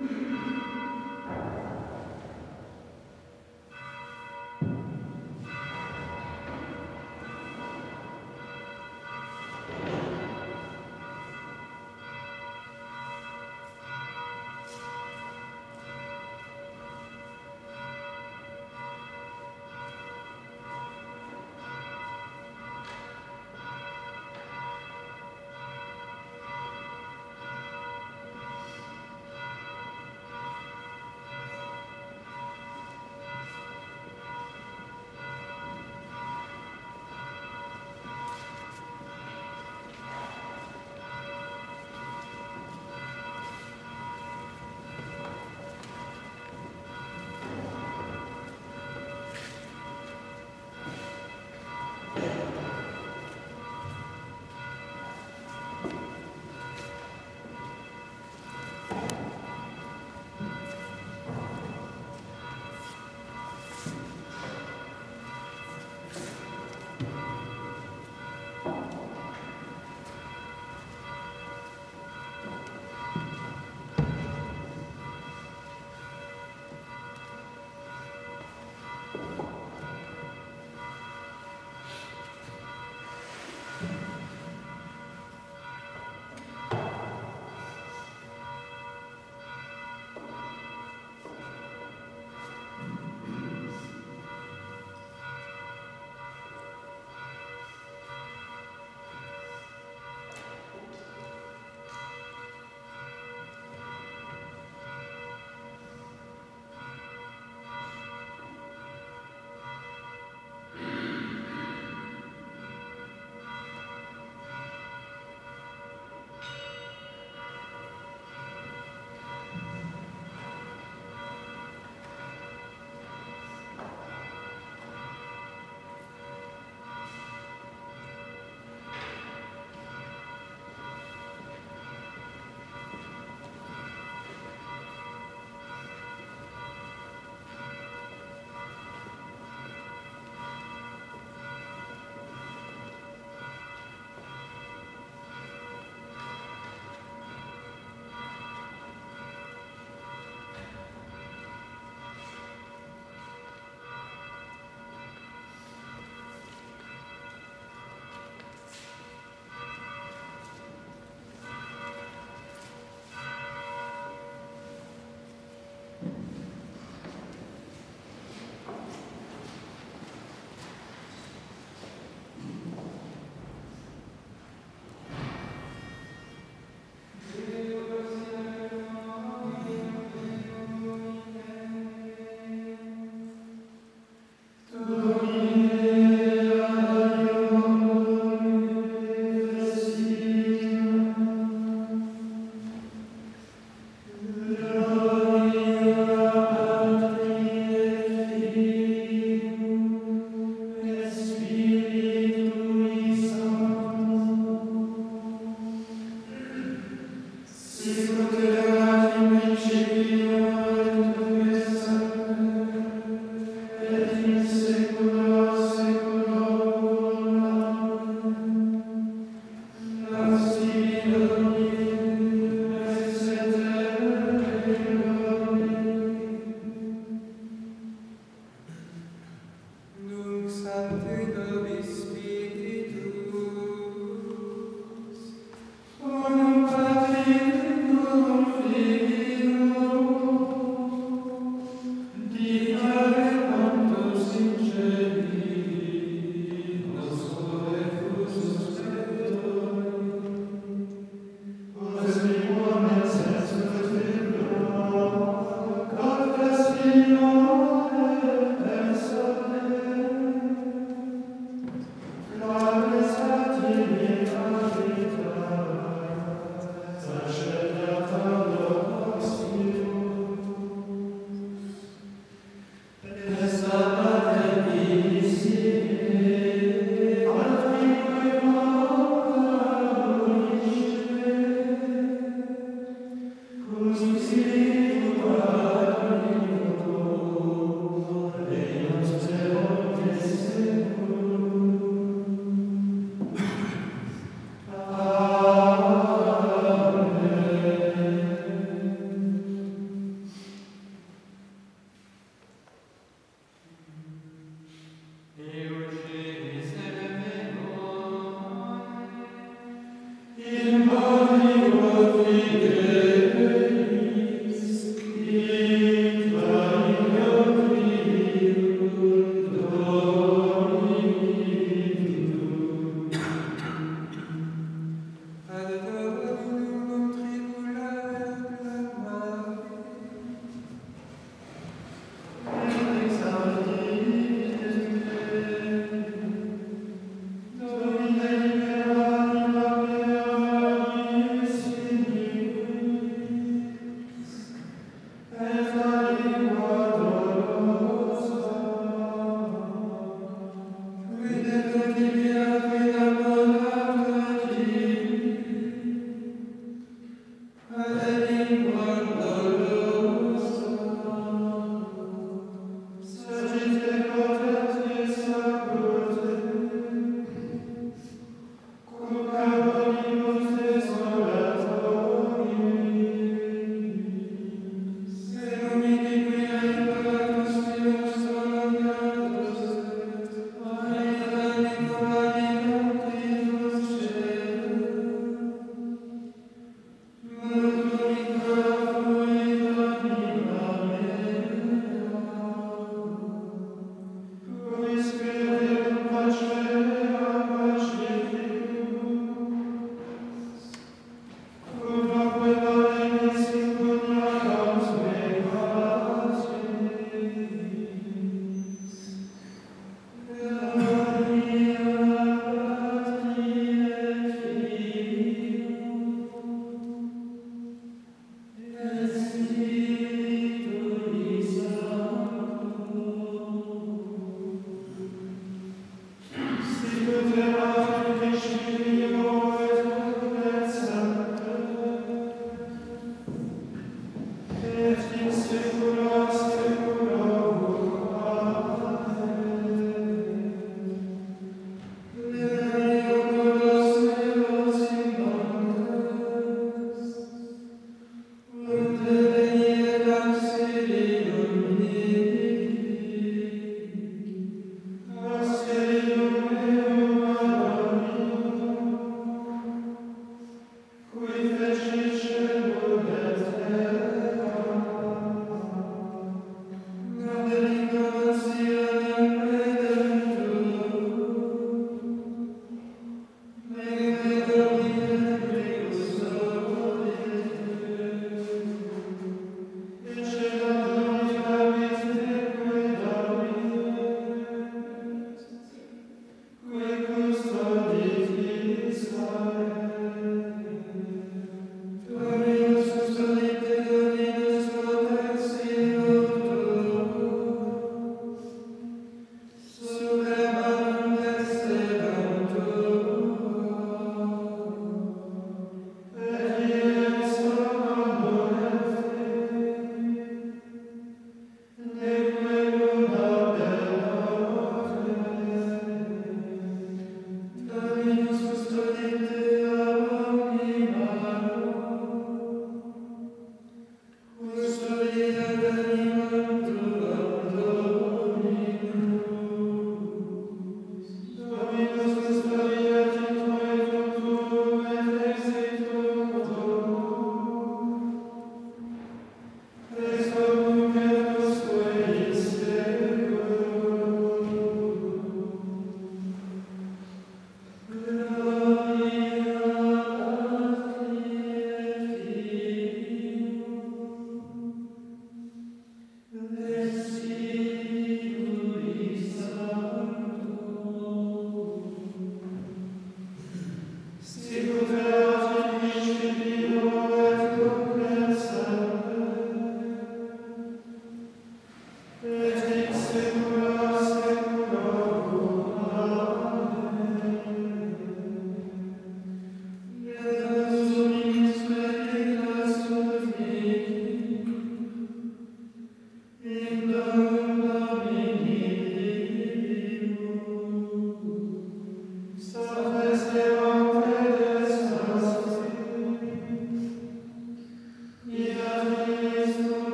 ああ。